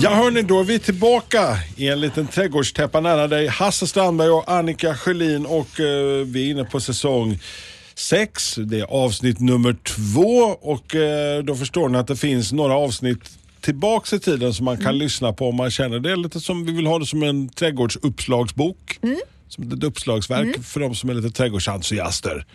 Ja hörni, då är vi tillbaka i en liten trädgårdstäppa nära dig. Hasse Strandberg och Annika Sjölin och eh, vi är inne på säsong 6. Det är avsnitt nummer två och eh, då förstår ni att det finns några avsnitt tillbaks i tiden som man kan lyssna på om man känner det. är lite som vi vill ha det som en trädgårdsuppslagsbok. Som ett uppslagsverk för de som är lite trädgårdsentusiaster.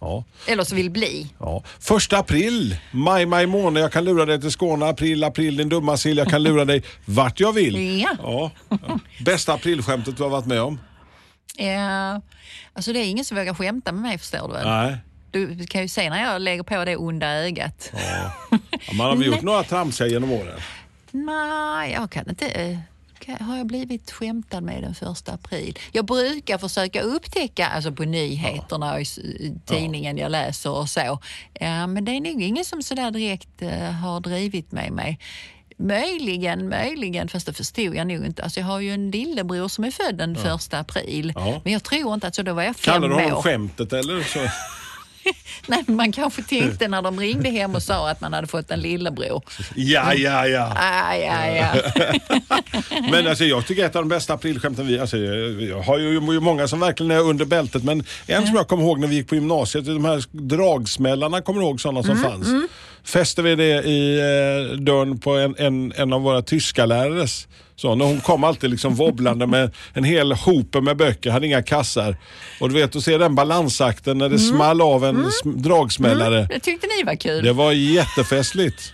Ja. Eller så vill bli. Ja. Första april, maj, maj månad, jag kan lura dig till Skåne. April, april, din dumma sill, jag kan lura dig vart jag vill. Ja. Ja. ja. Bästa aprilskämtet du har varit med om? Eh, alltså det är ingen som vågar skämta med mig förstår du väl? Nej. Du kan ju se när jag lägger på det onda ögat. Ja, man har väl gjort några tramsiga genom åren. Nej, jag kan inte. Eh, Har jag blivit skämtad med den första april? Jag brukar försöka upptäcka, alltså på nyheterna och i tidningen jag läser och så. Ja, men det är nog ingen som sådär direkt eh, har drivit med mig. Möjligen, möjligen, fast det förstod jag nog inte. Alltså jag har ju en lillebror som är född den första april. Ja. Men jag tror inte att så då var jag fem Kallar du honom år. skämtet eller? Så? Nej, man kanske tänkte när de ringde hem och sa att man hade fått en lillebror. Ja, ja, ja. Ah, ja, ja. Men alltså, jag tycker ett av de bästa aprilskämten vi, alltså, jag har ju många som verkligen är under bältet men en som jag kommer ihåg när vi gick på gymnasiet, de här dragsmällarna, kommer du ihåg sådana som fanns? Fäste vi det i eh, dörren på en, en, en av våra tyska lärares så när hon kom alltid liksom wobblande med en hel hope med böcker, hade inga kassar. Och du vet, att se den balansakten när det small av en sm- dragsmällare. Det tyckte ni var kul. Det var jättefestligt.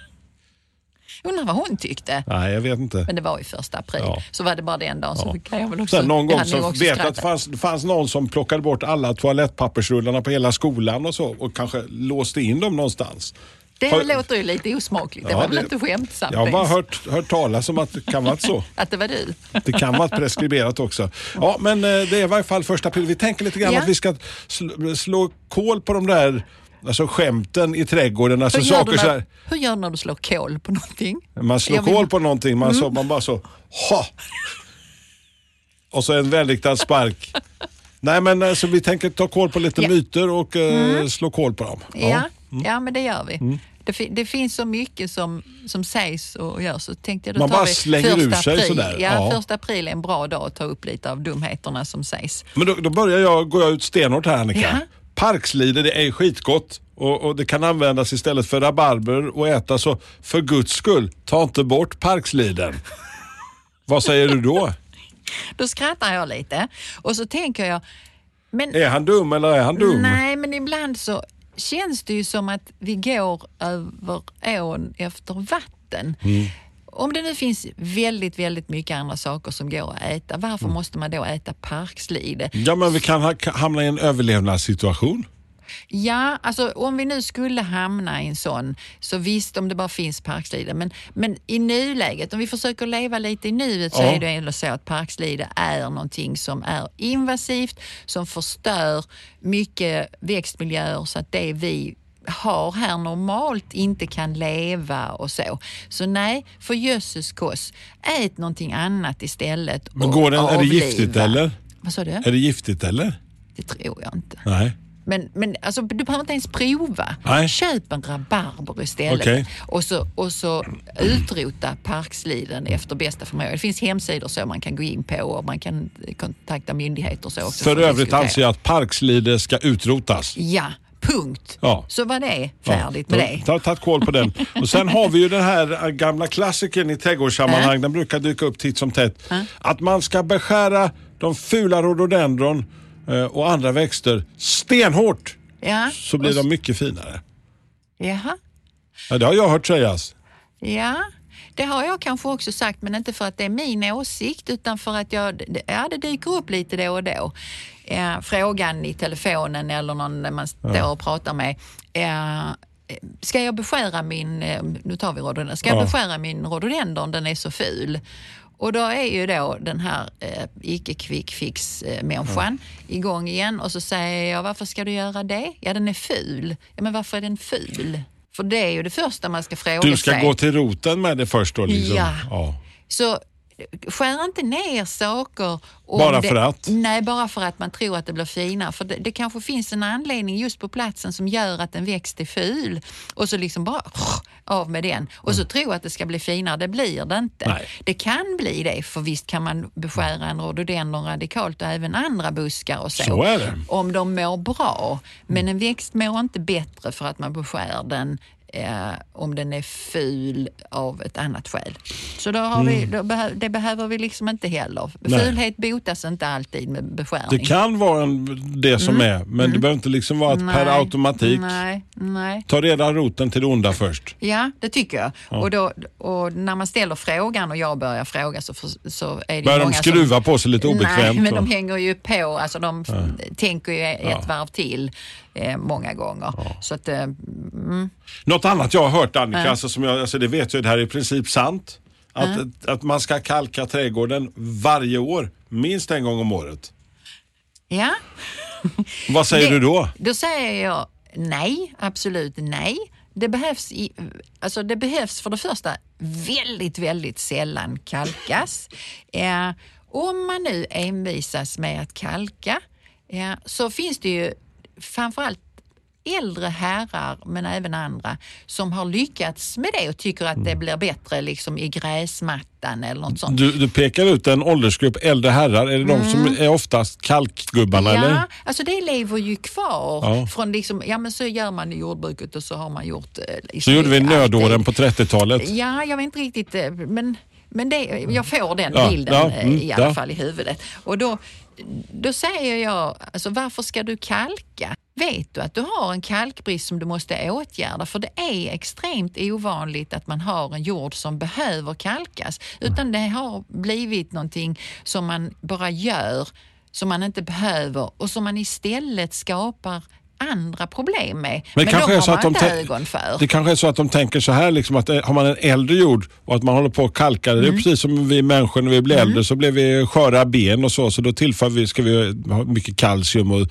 Undrar vad hon tyckte. Nej, jag vet inte. Men det var ju första april. Ja. Så var det bara den dagen så Ja. kan jag väl också... Sen någon gång så vet jag att det fanns, fanns någon som plockade bort alla toalettpappersrullarna på hela skolan och så och kanske låste in dem någonstans. Det Har- låter ju lite osmakligt. Det Ja, var väl det- inte skämtsamt Jag har bara hört, hört talas om att det kan vara så. Att det var du. Det kan vara preskriberat också. Ja, men eh, det är i varje fall första april. Vi tänker lite grann Ja. att vi ska slå, slå kol på de där alltså skämten i trädgården. Alltså Hur gör, saker du så när, här, hur gör du när du slår kol på någonting? man slår Jag vill- kol på någonting, man, så, man bara så, ha! Och så en välriktad spark. Nej men alltså, vi tänker ta koll på lite Ja. Mm. myter och eh, slå koll på dem. Ja, ja, men det gör vi. Mm. Det, fi- det finns så mycket som, som sägs och görs. Så tänkte jag, då Man bara slänger ur sig april. sådär. Ja, Ja. första april är en bra dag att ta upp lite av dumheterna som sägs. Men då, då börjar jag, går jag ut stenhårt här Annika. Ja. Parkslider det är skitgott och, och det kan användas istället för rabarber och äta så för guds skull, ta inte bort parksliden. Vad säger du då? Då skrattar jag lite och så tänker jag, men Är han dum eller är han dum? Nej, men ibland så känns det ju som att vi går över ån efter vatten. Mm. Om det nu finns väldigt, väldigt mycket andra saker som går att äta, varför Mm. måste man då äta parkslide? Ja men vi kan ha, kan hamna i en överlevnadssituation. Ja, alltså om vi nu skulle hamna i en sån, så visst om det bara finns parkslide, men, men i nuläget, om vi försöker leva lite i nuet så Ja. är det ändå så att parkslide är någonting som är invasivt, som förstör mycket växtmiljöer så att det vi har här normalt inte kan leva och så. Så nej, för jösses koss, ät någonting annat istället Men går den, är det avliva. giftigt eller? Vad sa du? Är det giftigt eller? Det tror jag inte. Nej. Men, men alltså, du behöver inte ens prova. Nej. Köp en rabarber istället Okej. och, så, och så utrota parksliden efter bästa förmåga. Det finns hemsidor så man kan gå in på och man kan kontakta myndigheter så också. För övrigt anser jag att parkslide ska utrotas. Ja, punkt. Ja. Så var det färdigt Ja, med det. Ta, tagit koll på den. Och sen har vi ju den här äh, gamla klassikern i trädgårdssammanhang. Den brukar dyka upp titt som tätt. Att man ska beskära de fula rhododendron och andra växter stenhårt. Ja. Så blir de mycket finare. Jaha. Ja, det har jag hört sägas. Ja, det har jag kanske också sagt, men inte för att det är min åsikt utan för att jag, ja, det dyker upp lite då och då. Eh, frågan i telefonen eller någon man står och pratar med. Eh, ska jag beskära min, eh, nu tar vi rhododendron, ska jag Ja. beskära min rhododendron, den är så ful. Och då är ju då den här eh, icke quick fix eh, människan igång igen och så säger jag varför ska du göra det? Ja den är ful. Ja men varför är den ful? För det är ju det första man ska fråga Du ska sig. gå till roten med det först då? Liksom. Ja. ja. Så skär inte ner saker. Bara det, för att? Nej, bara för att man tror att det blir finare. För det, det kanske finns en anledning just på platsen som gör att en växt är ful. Och så liksom bara av med den. Och så tro att det ska bli finare. Det blir det inte. Mm. Nej. Det kan bli det, för visst kan man beskära en rhododendron radikalt och även andra buskar och så. Så är det. Om de mår bra. Men en växt mår inte bättre för att man beskär den eh, om den är ful av ett annat skäl. Så då har vi, då behö, det behöver vi liksom inte heller. Mm. Nej. Fulhet botas inte alltid med beskärning. Det kan vara en, det som är, men det behöver inte liksom vara att per Mm. Automatik. Nej, nej. Ta reda roten till det onda först. Ja, det tycker jag. Och, då, och när man ställer frågan och jag börjar fråga så, för, så är det Börjar de skruva som, på sig lite obekvämt? Nej, men och- de hänger ju på. Alltså de f- tänker ju ett varv till eh, många gånger. Så att, eh, mm, Något annat jag har hört Annika, alltså, som jag, alltså, det vet jag, det här är i princip sant. Att, att man ska kalka trädgården varje år, minst en gång om året. ja. Vad säger Det- du då? Då säger jag nej, absolut nej. Det behövs, i, alltså det behövs för det första väldigt, väldigt sällan kalkas. Eh, om man nu envisas med att kalka eh, så finns det ju framförallt äldre herrar, men även andra, som har lyckats med det och tycker att Mm. det blir bättre liksom i gräsmattan eller något sånt. Du, du pekar ut en åldersgrupp äldre herrar. Är det de som är oftast kalkgubbarna Mm. Ja, eller? alltså det lever ju kvar. Ja. Från liksom, ja men så gör man i jordbruket och så har man gjort... eh, Så gjorde vi nödåren på 30-talet. Ja, jag vet inte riktigt, eh, men, men det, jag får den Ja, bilden ja, eh, mm, i alla fall i huvudet. Och då, då säger jag, alltså varför ska du kalka? Vet du att du har en kalkbrist som du måste åtgärda? För det är extremt ovanligt att man har en jord som behöver kalkas. Utan det har blivit någonting som man bara gör, som man inte behöver och som man istället skapar andra problem med. Men, kanske de har så man att de inte ögon för. Det kanske är så att de tänker så här, liksom att eh, har man en äldre jord och att man håller på att kalka det. Det är Mm. precis som vi människor när vi blir äldre så blir vi sköra ben och så. Så då tillför vi, ska vi ha mycket kalcium och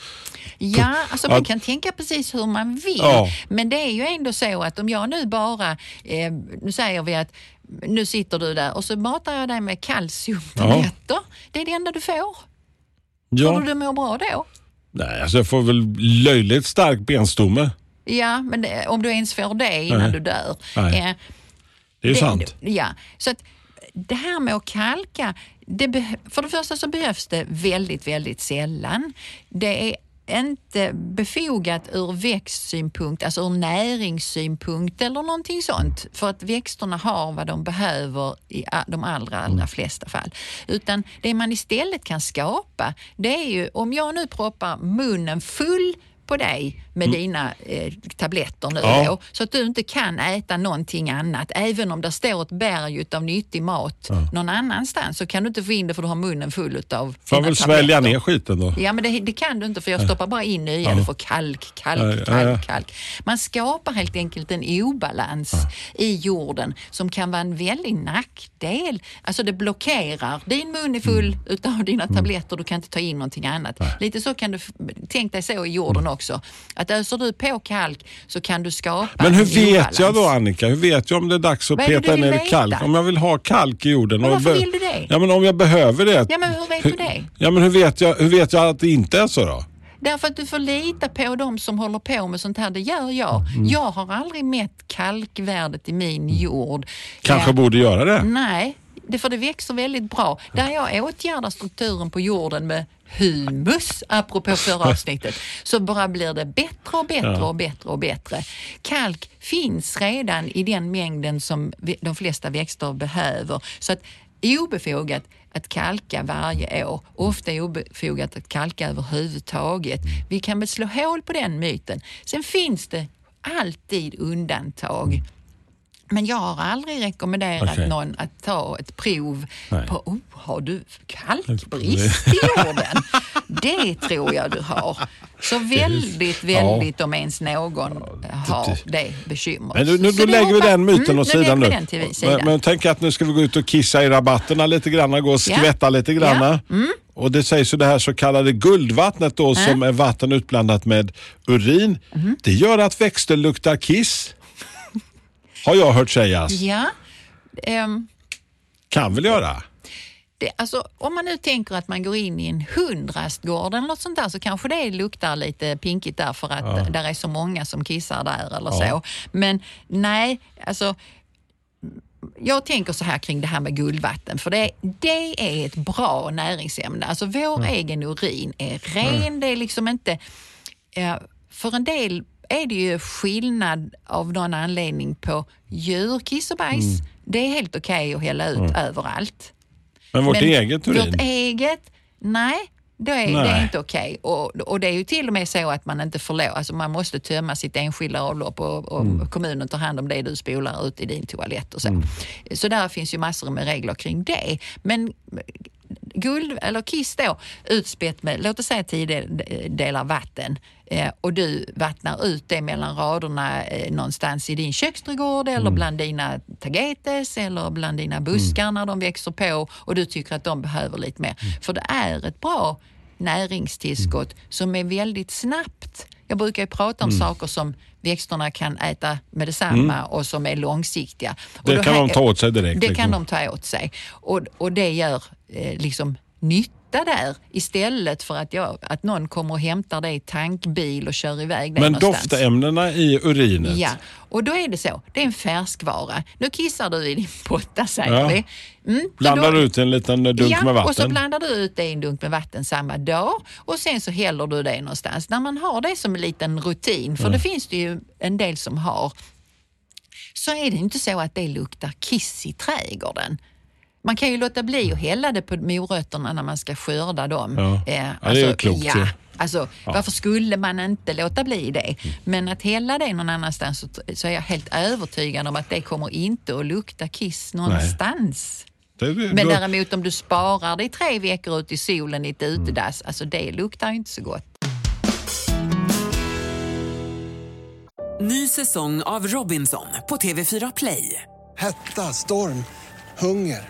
Ja, alltså man Ja. kan tänka precis hur man vill. Ja. Men det är ju ändå så att om jag nu bara, eh, nu säger vi att nu sitter du där och så matar jag dig med kalciumtabletter. Det är det enda du får. ja. Tror du du mår bra då? Nej, alltså jag får väl löjligt stark benstomme. Ja, men det, om du ens får det innan Nej. du dör. Nej. Eh, Det är ju sant. Ja, så att det här med att kalka, det för det första så behövs det väldigt, väldigt sällan. Det är inte befogat ur växtsynpunkt, alltså ur näringssynpunkt eller någonting sånt. För att växterna har vad de behöver i de allra, allra flesta fall. Utan det man istället kan skapa, det är ju om jag nu proppar munnen full på dig med dina eh, tabletter nu Ja. då, så att du inte kan äta någonting annat. Även om det står ett berg av nyttig mat någon annanstans så kan du inte få in det för du har munnen full av Får jag väl svälja ner skiten då? Ja, men det, det kan du inte för jag stoppar bara in nya. Du får kalk, kalk, Ja, ja, kalk, ja. kalk. Man skapar helt enkelt en obalans i jorden som kan vara en väldig nackdel. Alltså det blockerar. Din mun är full Mm. utav dina tabletter, du kan inte ta in någonting annat. Lite så kan du, tänk dig så i jorden Mm. också. Att öser du på kalk så kan du skapa Men hur vet jag då. Annika? Hur vet jag om det är dags att Vad peta ner veta? kalk? Om jag vill ha kalk i jorden. Men varför vill du det? Ja men om jag behöver det. Ja, men hur vet du det? Ja men hur vet jag, hur vet jag att det inte är så då? Därför att du får lita på de som håller på med sånt här. Det gör jag. Mm. Jag har aldrig mätt kalkvärdet i min jord. Kanske Eh, borde göra det. Nej, det för det växer väldigt bra. Där jag åtgärdar strukturen på jorden med humus, apropå förra avsnittet, så bara blir det bättre och bättre och bättre och bättre. Kalk finns redan i den mängden som de flesta växter behöver. Så att obefogat att kalka varje år, ofta obefogat att kalka överhuvudtaget. Vi kan väl slå hål på den myten. Sen finns det alltid undantag. Men jag har aldrig rekommenderat Okej. någon att ta ett prov Nej. på, oh, har du kalkbrist i jorden? det tror jag du har. Så väldigt, väldigt om ens någon har det bekymret. Men nu, nu, då lägger vi den myten Mm, åt sidan nu. vi den till sidan. Men, men tänk att nu ska vi gå ut och kissa i rabatterna lite grann, gå och Ja. skvätta lite grann. Ja. Mm. Och det sägs ju det här så kallade guldvattnet då som är vatten utblandat med urin. Mm. Det gör att växter luktar kiss. Har jag hört sägas. Ja. ehm, Kan väl göra. det, alltså, om man nu tänker att man går in i en hundrastgård eller något sånt där så kanske det luktar lite pinkigt där för att där är så många som kissar där eller så. Men nej, alltså jag tänker så här kring det här med guldvatten, för det, det är ett bra näringsämne. Alltså vår egen urin är ren, det är liksom inte... För en del är det ju skillnad av någon anledning på djurkiss och bajs. Det är helt okej att hälla ut överallt. Men vårt Men eget urin. Vårt eget, nej. Det är, det Nej. är inte okej. Och, och det är ju till och med så att man inte får lov, alltså man måste tömma sitt enskilda avlopp och, och Mm. kommunen tar hand om det du spolar ut i din toalett och så. Så där finns ju massor med regler kring det. Men guld eller kiss då utspätt med, låt oss säga tio del- delar vatten eh, och du vattnar ut det mellan raderna eh, någonstans i din köksträdgård eller bland dina tagetes eller bland dina buskar när de växer på och du tycker att de behöver lite mer. För det är ett bra näringstillskott som är väldigt snabbt. Jag brukar prata om saker som växterna kan äta med detsamma och som är långsiktiga. Det kan de ta åt sig direkt, Det liksom. kan de ta åt sig. Och, och det gör eh, liksom nytta där istället för att, jag, att någon kommer och hämtar det i tankbil och kör iväg det Men någonstans. doftämnena i urinet. Ja, och då är det så. Det är en färskvara. Nu kissar du i din potta säger Ja. vi. Mm, så Blandar då- ut en liten dunk ja, med vatten. och så blandar du ut det i en dunk med vatten samma dag och sen så häller du det någonstans. När man har det som en liten rutin, för det finns det ju en del som har, så är det inte så att det luktar kiss i trädgården. Man kan ju låta bli att hälla det på morötterna när man ska skörda dem. Ja. Eh, Ja, det är ju klokt ja. Alltså, Varför skulle man inte låta bli det? Men att hälla det någon annanstans så, så är jag helt övertygad om att det kommer inte att lukta kiss någonstans. Det- det- Men då- däremot om du sparar det i tre veckor ut i solen i ett utedass, alltså det luktar ju inte så gott. Ny säsong av Robinson på TV4 Play. Hetta, storm, hunger.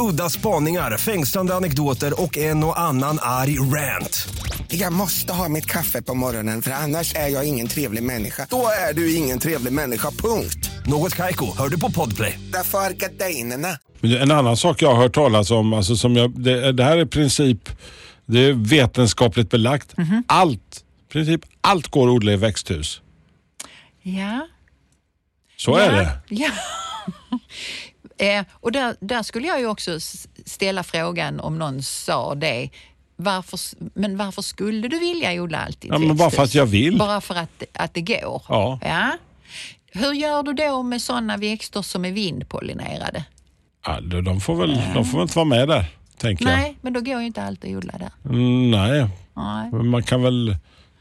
Udda spaningar, fängslande anekdoter och en och annan arg rant. Jag måste ha mitt kaffe på morgonen för annars är jag ingen trevlig människa. Då är du ingen trevlig människa, punkt. Något Kaiko, hör du på Podplay. Därför är gardinerna. En annan sak jag har hört talas om, alltså som jag, det, det här är i princip det är vetenskapligt belagt. Mhm. Allt, i princip allt går att odla i växthus. Ja. Så ja. är det. Ja. Eh, och där, där skulle jag ju också ställa frågan om någon sa det. Varför, men varför skulle du vilja odla allt i ett Ja, men bara för att jag vill. Bara för att, att det går? Ja. ja. Hur gör du då med sådana växter som är vindpollinerade? Ja, de får väl de får väl inte vara med där, tänker Nej, men då går ju inte allt att odla där. jag. Mm, nej, Nej. man kan väl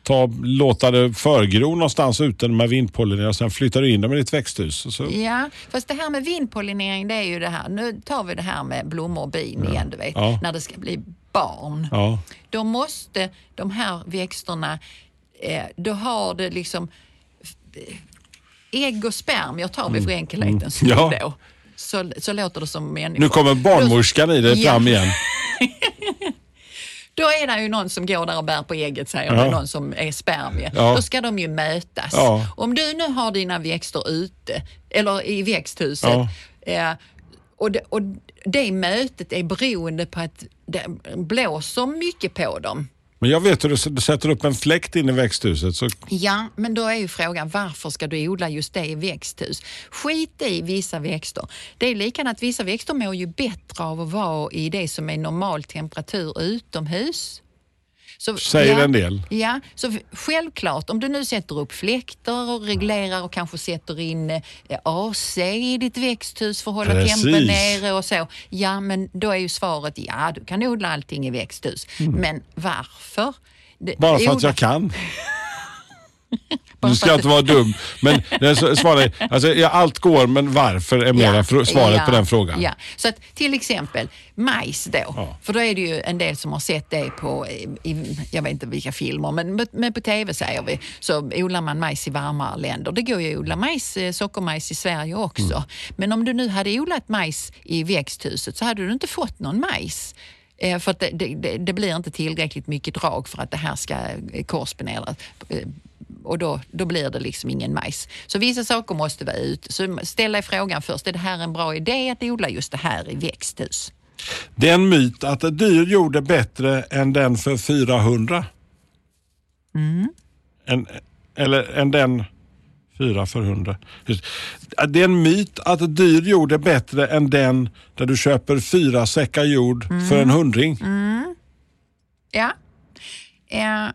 ta, låta det förgro någonstans ute med vindpollinering och sen flyttar du in dem i ditt växthus. Så, Ja, fast det här med vindpollinering det är ju det här. Nu tar vi det här med blommor och bin igen, du vet. Ja. När det ska bli barn. ja. Då måste de här växterna, eh, då har det liksom eh, ägg och spermier tar vi för enkelhetens skull Mm. Ja. då. Så, så låter det som människor. Nu kommer barnmorskan i dig Ja. fram igen. Då är det ju någon som går där och bär på ägget, säger Ja. någon som är spermie. Ja. Då ska de ju mötas. Ja. Om du nu har dina växter ute, eller i växthuset, Ja. eh, och, det, och det mötet är beroende på att det blåser mycket på dem. Men jag vet hur du du sätter upp en fläkt in i växthuset. Så, Ja, men då är ju frågan varför ska du odla just det i växthus? Skit i vissa växter. Det är likadant att vissa växter mår ju bättre av att vara i det som är normal temperatur utomhus. Så, Säger en del. Ja, så självklart om du nu sätter upp fläktar och reglerar och kanske sätter in eh, AC i ditt växthus för att hålla Precis. tempen nere och så. Ja, men då är ju svaret ja, du kan odla allting i växthus. Men varför? Mm. Bara för att jag kan. Bara Du för ska att inte vara dum. Men svaret, alltså, ja, allt går, men varför är mera fr- svaret ja, på den frågan. Ja. Så att till exempel majs då, för då är det ju en del som har sett det på, i, jag vet inte vilka filmer, men, men på tv säger vi, så odlar man majs i varmare länder. Det går ju att odla majs, eh, sockermajs i Sverige också. Mm. Men om du nu hade odlat majs i växthuset så hade du inte fått någon majs. Eh, För det, det, det, blir inte tillräckligt mycket drag för att det här ska eh, korresponderas. Eh, och då, då blir det liksom ingen majs. Så vissa saker måste vara ute. Så ställ dig frågan först, är det här en bra idé att odla just det här i växthus? Det är en myt att dyr jord är bättre än den för 400. Mm. En, eller än den 4 för 100. Just. Det är en myt att dyr jord är bättre än den där du köper fyra säckar jord Mm. för en hundring. Ja. Eh,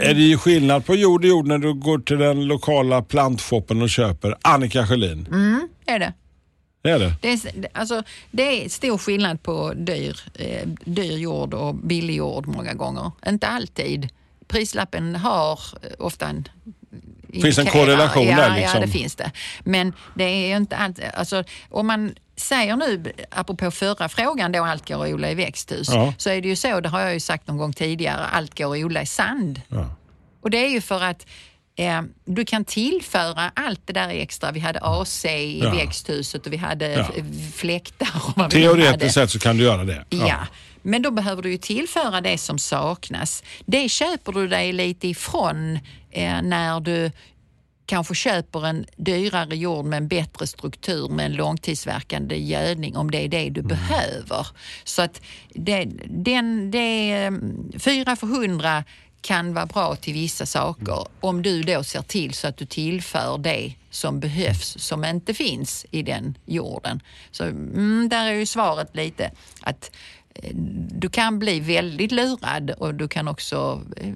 Är det ju skillnad på jord och jord när du går till den lokala plantshoppen och köper Annika Sjölin? är det. Är det. Det är, alltså, det är stor skillnad på dyr, eh, dyr jord och billig jord många gånger. Inte alltid. Prislappen har eh, ofta en Finns en korrelation ja, där, Ja, liksom? det finns det. Men det är ju inte allt. Alltså, om man säger nu, apropå förra frågan då allt går att odla i växthus, Ja. så är det ju så, det har jag ju sagt någon gång tidigare, allt går att odla i sand. Ja. Och det är ju för att eh, du kan tillföra allt det där extra. Vi hade AC i Ja. växthuset och vi hade Ja. fläktar. Och vad. Teoretiskt sett så kan du göra det. Ja. Men då behöver du ju tillföra det som saknas. Det köper du dig lite ifrån eh, när du kanske köper en dyrare jord med en bättre struktur med en långtidsverkande gödning om det är det du behöver. Så att det, den, det, eh, fyra för hundra kan vara bra till vissa saker om du då ser till så att du tillför det som behövs som inte finns i den jorden. Så mm, där är ju svaret lite att eh, du kan bli väldigt lurad och du kan också eh,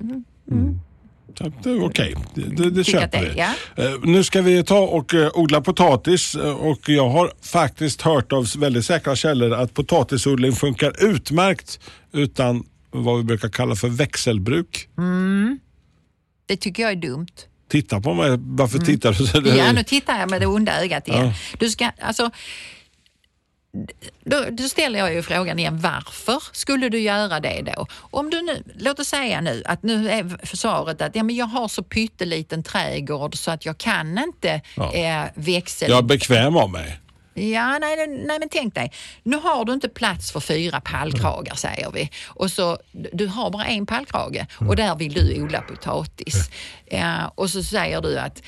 Det Okej, det, det, det att köper det- vi. ja. Eh, Nu ska vi ta och eh, odla potatis eh, och jag har faktiskt hört av väldigt säkra källor att potatisodling funkar utmärkt utan vad vi brukar kalla för växelbruk. det tycker jag är dumt. Titta på mig, varför tittar du så? Mm. Ja, nu tittar jag med det onda ögat igen. Ja. Du ska, alltså, då, då ställer jag ju frågan igen, varför skulle du göra det då? Om du nu, låt oss säga nu att nu är försvaret att ja, men jag har så pytteliten trädgård så att jag kan inte Ja. eh, växel... Jag är bekväm av mig. Ja, nej, nej, nej, men tänk dig. Nu har du inte plats för fyra pallkragar säger vi. Och så, du har bara en pallkrage och där vill du odla potatis. Ja, och så säger du att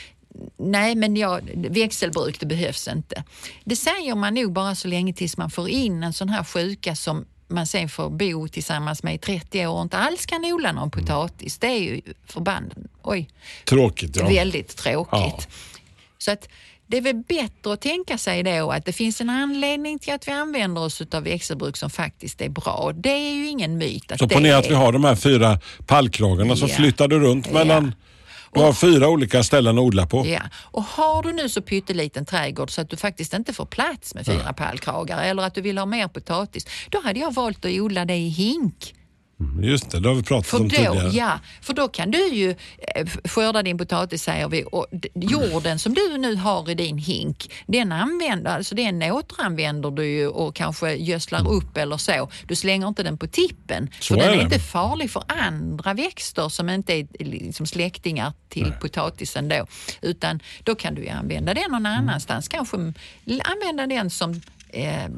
nej, men jag, växelbruk det behövs inte. Det säger man nog bara så länge tills man får in en sån här sjuka som man sen får bo tillsammans med i 30 år och inte alls kan odla någon potatis. Det är ju förbannat, oj, Tråkigt ja. väldigt tråkigt. Ja. Så att det är väl bättre att tänka sig då att det finns en anledning till att vi använder oss av växelbruk som faktiskt är bra. Det är ju ingen myt. Att Så ponera är... att vi har de här fyra pallkragarna Ja. flyttar du runt Ja. Du har fyra olika ställen att odla på. Ja, och har du nu så pytteliten trädgård så att du faktiskt inte får plats med fyra pallkragar eller att du vill ha mer potatis, då hade jag valt att odla det i hink. Just det, det har vi pratat För om då, tidigare. ja, för då kan du ju eh, skörda din potatis säger vi och jorden som du nu har i din hink, den använder, alltså den återanvänder du ju och kanske gödslar upp eller så. Du slänger inte den på tippen. Så för är den är det. inte farlig för andra växter som inte är liksom släktingar till potatisen då. Utan då kan du ju använda den någon annanstans. Kanske m- använda den som eh,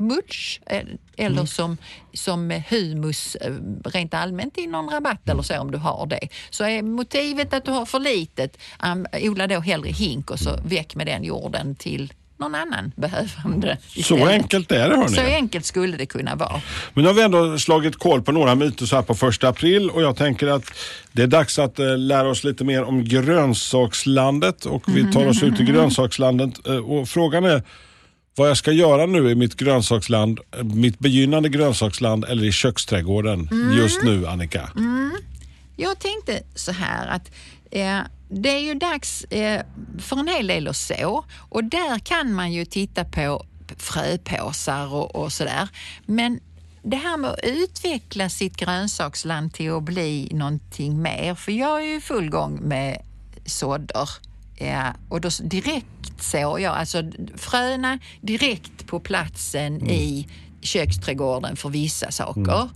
mulch eh, eller Mm. som, som humus eh, rent allmänt i någon rabatt eller så om du har det. Så är motivet att du har för litet, um, odla då hellre hink och så väck med den jorden till någon annan behövande. Så enkelt är det hörni. Så enkelt skulle det kunna vara. Men nu har vi ändå slagit koll på några myter så här på första april och jag tänker att det är dags att eh, lära oss lite mer om grönsakslandet och vi tar oss ut i grönsakslandet och frågan är vad jag ska göra nu i mitt grönsaksland, mitt begynnande grönsaksland eller i köksträdgården just nu Annika? Jag tänkte så här att eh, det är ju dags eh, för en hel del att så och där kan man ju titta på fröpåsar och, och sådär. Men det här med att utveckla sitt grönsaksland till att bli någonting mer, för jag är ju i full gång med sådder. Ja, och då direkt sår jag, alltså fröna direkt på platsen i köksträdgården för vissa saker.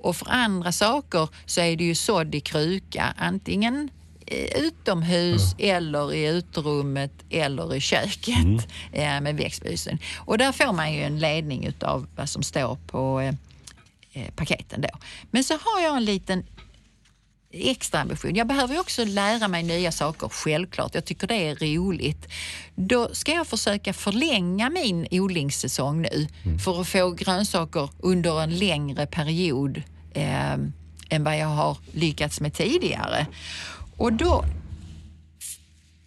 Och för andra saker så är det ju sådd i kruka, antingen eh, utomhus eller i uterummet eller i köket eh, med växtbelysen. Och där får man ju en ledning utav vad som står på eh, paketen då. Men så har jag en liten extra ambition. Jag behöver ju också lära mig nya saker, självklart. Jag tycker det är roligt. Då ska jag försöka förlänga min odlingssäsong nu för att få grönsaker under en längre period eh, än vad jag har lyckats med tidigare. Och då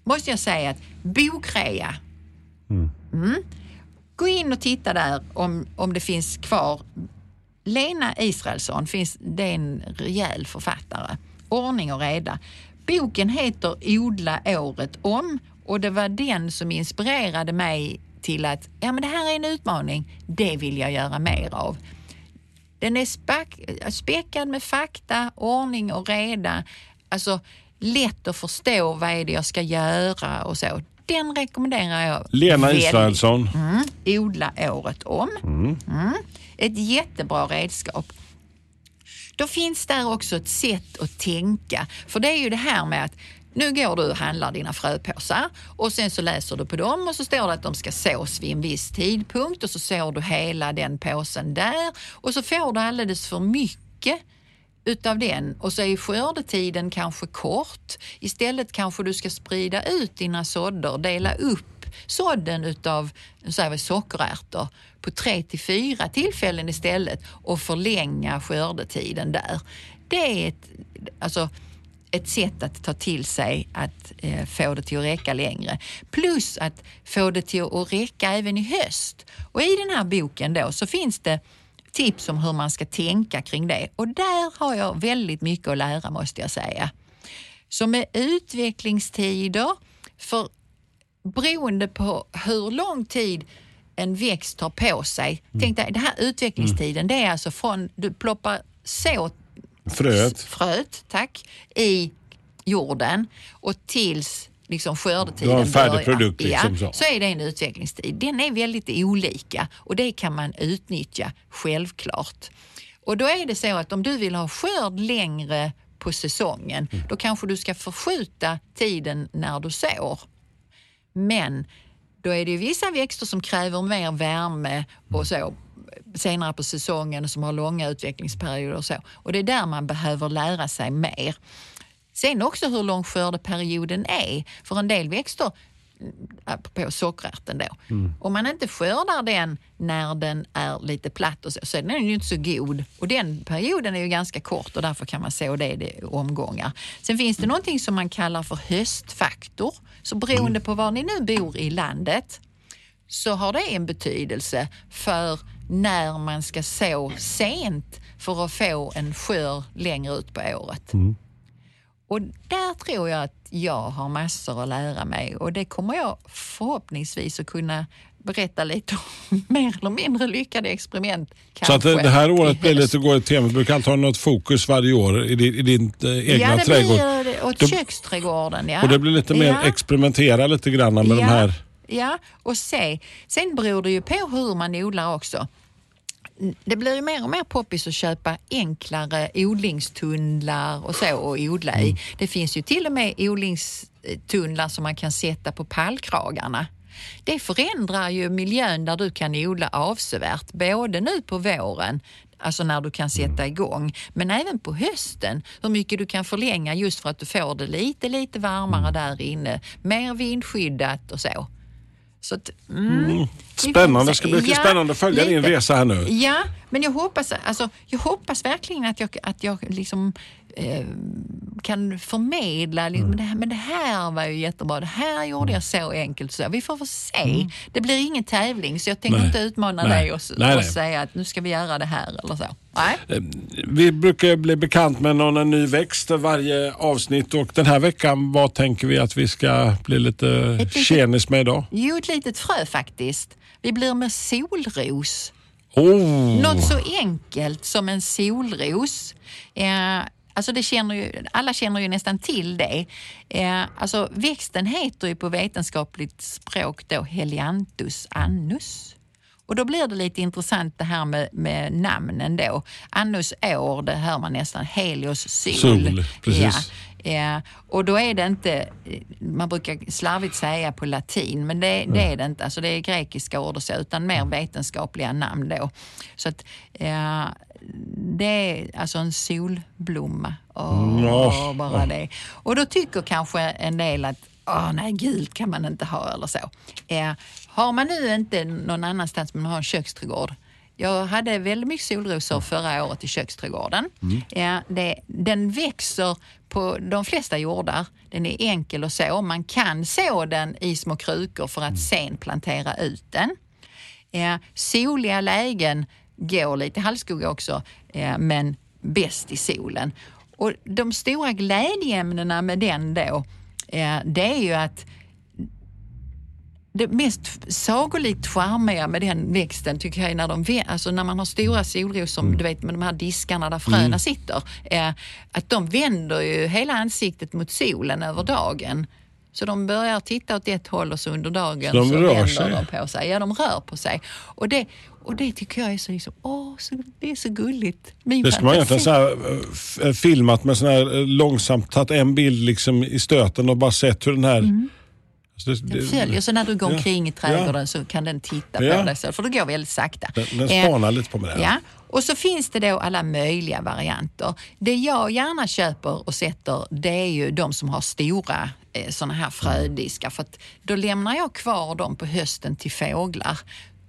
måste jag säga att bokrea Mm. Gå in och titta där om, om det finns kvar Lena Israelsson, finns, det är en rejäl författare. Ordning och reda. Boken heter Odla året om och det var den som inspirerade mig till att ja, men det här är en utmaning, det vill jag göra mer av. Den är spack, späckad med fakta, ordning och reda. Alltså lätt att förstå vad är det jag ska göra och så. Den rekommenderar jag. Lena väldigt. Israelsson. Mm, odla året om. Mm. Ett jättebra redskap. Då finns där också ett sätt att tänka. För det är ju det här med att nu går du och handlar dina fröpåsar och sen så läser du på dem och så står det att de ska sås vid en viss tidpunkt och så sår du hela den påsen där och så får du alldeles för mycket utav den och så är skördetiden kanske kort. Istället kanske du ska sprida ut dina sådder, dela upp sådden utav så här, sockerärtor på tre till fyra tillfällen istället och förlänga skördetiden där. Det är ett, alltså, ett sätt att ta till sig att eh, få det till att räcka längre. Plus att få det till att räcka även i höst. Och i den här boken då så finns det tips om hur man ska tänka kring det. Och där har jag väldigt mycket att lära måste jag säga. Så med utvecklingstider, för beroende på hur lång tid en växt tar på sig. Tänk dig, den här utvecklingstiden, det är alltså från du ploppar så Fröet. fröet tack, i jorden och tills liksom skördetiden Du har en färdig produkt liksom ja, så. så är det en utvecklingstid. Den är väldigt olika och det kan man utnyttja självklart. Och då är det så att om du vill ha skörd längre på säsongen, Mm. då kanske du ska förskjuta tiden när du sår. Men då är det ju vissa växter som kräver mer värme och så senare på säsongen och som har långa utvecklingsperioder och så. Och det är där man behöver lära sig mer. Sen också hur lång skördeperioden är. För en del växter, mm, apropå sockerärten då, om man inte skördar den när den är lite platt och så, så är den ju inte så god. Och den perioden är ju ganska kort och därför kan man så det i omgångar. Sen finns det någonting som man kallar för höstfaktor. Så beroende på var ni nu bor i landet så har det en betydelse för när man ska så sent för att få en skörd längre ut på året. Och där tror jag att jag har massor att lära mig och det kommer jag förhoppningsvis att kunna berätta lite om mer eller mindre lyckade experiment. Så att det, kanske här året blir lite gå ett tema. Du brukar alltid ha något fokus varje år i din, i din eh, egna Ja, det trädgård. blir åt Då- köksträdgården. Ja. Och det blir lite mer Ja. experimentera lite grann med de här. Ja, och se. Sen beror det ju på hur man odlar också. Det blir ju mer och mer poppis att köpa enklare odlingstunnlar och så att odla i. Det finns ju till och med odlingstunnlar som man kan sätta på pallkragarna. Det förändrar ju miljön där du kan odla avsevärt, både nu på våren, alltså när du kan sätta igång, men även på hösten, hur mycket du kan förlänga just för att du får det lite, lite varmare där inne, mer vindskyddat och så. Så att, mm, får Spännande. Det ska bli lite spännande att följa din resa här nu. Ja, men jag hoppas, alltså, jag hoppas verkligen att jag, att jag liksom, eh, kan förmedla, liksom, Mm. det här, men det här var ju jättebra, det här gjorde jag så enkelt. Så. Vi får väl se. Det blir ingen tävling så jag tänker Mm. Nej. inte utmana Nej. dig och, Nej, och säga att nu ska vi göra det här eller så. Nej. Vi brukar bli bekant med någon ny växt varje avsnitt och den här veckan, vad tänker vi att vi ska bli lite tjenis med idag? Jo, ett litet frö faktiskt. Vi blir med solros. Oh. Något så enkelt som en solros. Eh, alltså det känner ju, alla känner ju nästan till det. Eh, alltså växten heter ju på vetenskapligt språk då Helianthus annus. Och då blir det lite intressant det här med, med namnen då. Annus år, det hör man nästan. Helios sol. Sol, precis. Ja. Ja, och då är det inte, man brukar slarvigt säga på latin, men det, det är det inte. Alltså det är grekiska ord och så, utan mer vetenskapliga namn då. Så att ja, det är alltså en solblomma. Åh, Ja. bara det. Och då tycker kanske en del att Åh, nej, gult kan man inte ha eller så. Eh, har man nu inte någon annanstans men har en köksträdgård jag hade väldigt mycket solrosor förra året i köksträdgården. Ja, det, den växer på de flesta jordar. Den är enkel att så. Man kan så den i små krukor för att sen plantera ut den. Ja, soliga lägen går lite halvskugga också, ja, men bäst i solen. Och de stora glädjeämnena med den då, det är ju att det mest sagolikt charmiga med den växten tycker jag är när, de, alltså när man har stora solrosor, du vet med de här diskarna där fröna sitter, eh, att de vänder ju hela ansiktet mot solen över dagen. Så de börjar titta åt ett håll och så under dagen Så de så vänder sig? de på sig. Ja, de rör på sig. Och det, och det tycker jag är så, liksom, åh, så, det är så gulligt. Min Det skulle man egentligen så här, eh, eh, filmat med sån här långsamt, tagit en bild liksom i stöten och bara sett hur den här... Alltså det- Den följer, så när du går Ja. omkring i trädgården så kan den titta Ja. på dig. Så, för det går väldigt sakta. Den, den Eh, spanar lite på mig. Ja, och så finns det då alla möjliga varianter. Det jag gärna köper och sätter det är ju de som har stora eh, såna här frödiskar för då lämnar jag kvar dem på hösten till fåglar.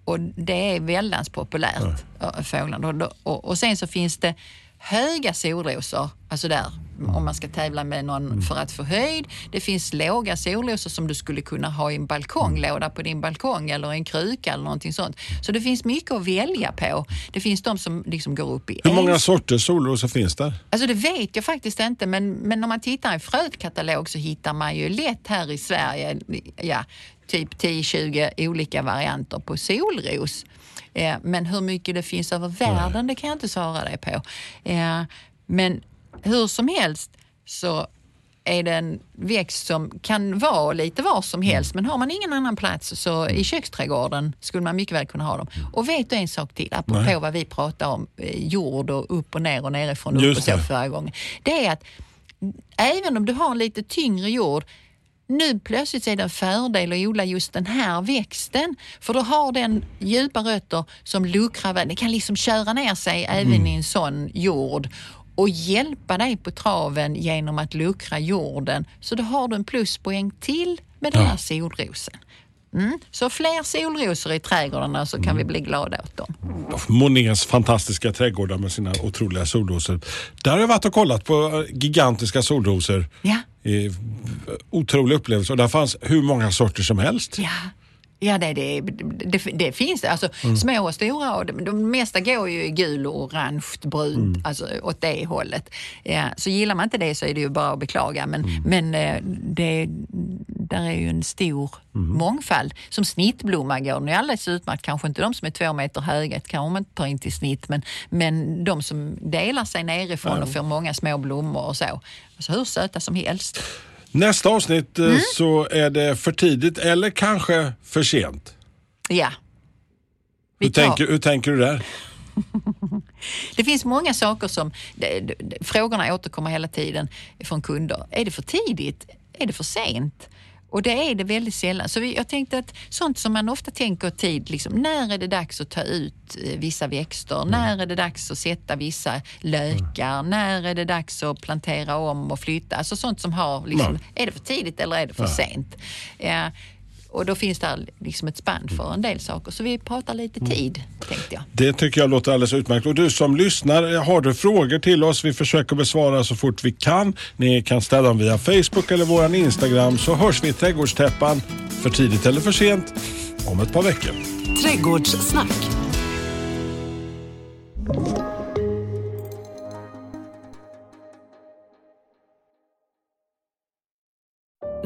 Och det är väldigt populärt, ja. fåglarna. Och, och, och sen så finns det höga solrosor, alltså där om man ska tävla med någon för att få höjd. Det finns låga solrosor som du skulle kunna ha i en balkonglåda på din balkong eller en kruka eller någonting sånt. Så det finns mycket att välja på. Det finns de som liksom går upp i Hur många en- sorters solrosor finns där? Alltså det vet jag faktiskt inte, men, men om man tittar i frökatalog så hittar man ju lätt här i Sverige, ja, typ 10-20 olika varianter på solros. Eh, men hur mycket det finns över världen, det kan jag inte svara dig på. Eh, men hur som helst så är det en växt som kan vara lite var som helst men har man ingen annan plats så i köksträdgården skulle man mycket väl kunna ha dem. Och vet du en sak till apropå vad vi pratar om eh, jord och upp och ner och nerifrån och upp och så förra gången. Det är att även om du har en lite tyngre jord nu plötsligt är det en fördel att odla just den här växten. För då har den djupa rötter som luckrar. Det kan liksom köra ner sig även i en sån jord och hjälpa dig på traven genom att luckra jorden. Så då har du en pluspoäng till med den här solrosen. Mm. Så fler solrosor i trädgårdarna så kan vi bli glada åt dem. Monets fantastiska trädgårdar med sina otroliga solrosor. Där har jag varit och kollat på eh, gigantiska solrosor. Ja. Eh, Otrolig upplevelse och där fanns hur många sorter som helst. Ja, ja det, det, det, det finns det. Alltså, Små och stora. Och de, de mesta går ju i gul och orange, brunt, alltså åt det hållet. Ja, så gillar man inte det så är det ju bara att beklaga. Men, men eh, det, där är ju en stor mångfald. Som snittblomma går den ju alldeles utmärkt. Kanske inte de som är två meter höga, det kan man inte ta in till snitt. Men, men de som delar sig nerifrån och får många små blommor och så. Alltså hur söta som helst. Nästa avsnitt eh, så är det för tidigt eller kanske för sent. Ja. Hur tänker, hur tänker du där? Det finns många saker som, frågorna återkommer hela tiden från kunder. Är det för tidigt? Är det för sent? Och det är det väldigt sällan. Så jag tänkte att sånt som man ofta tänker tid, liksom, när är det dags att ta ut eh, vissa växter? När är det dags att sätta vissa lökar? När är det dags att plantera om och flytta? Alltså sånt som har, liksom, är det för tidigt eller är det för sent? Eh, Och då finns det liksom ett spann för en del saker. Så vi pratar lite tid, tänkte jag. Det tycker jag låter alldeles utmärkt. Och du som lyssnar, har du frågor till oss? Vi försöker besvara så fort vi kan. Ni kan ställa dem via Facebook eller våran Instagram så hörs vi i Trädgårdstäppan för tidigt eller för sent om ett par veckor. Trädgårdssnack.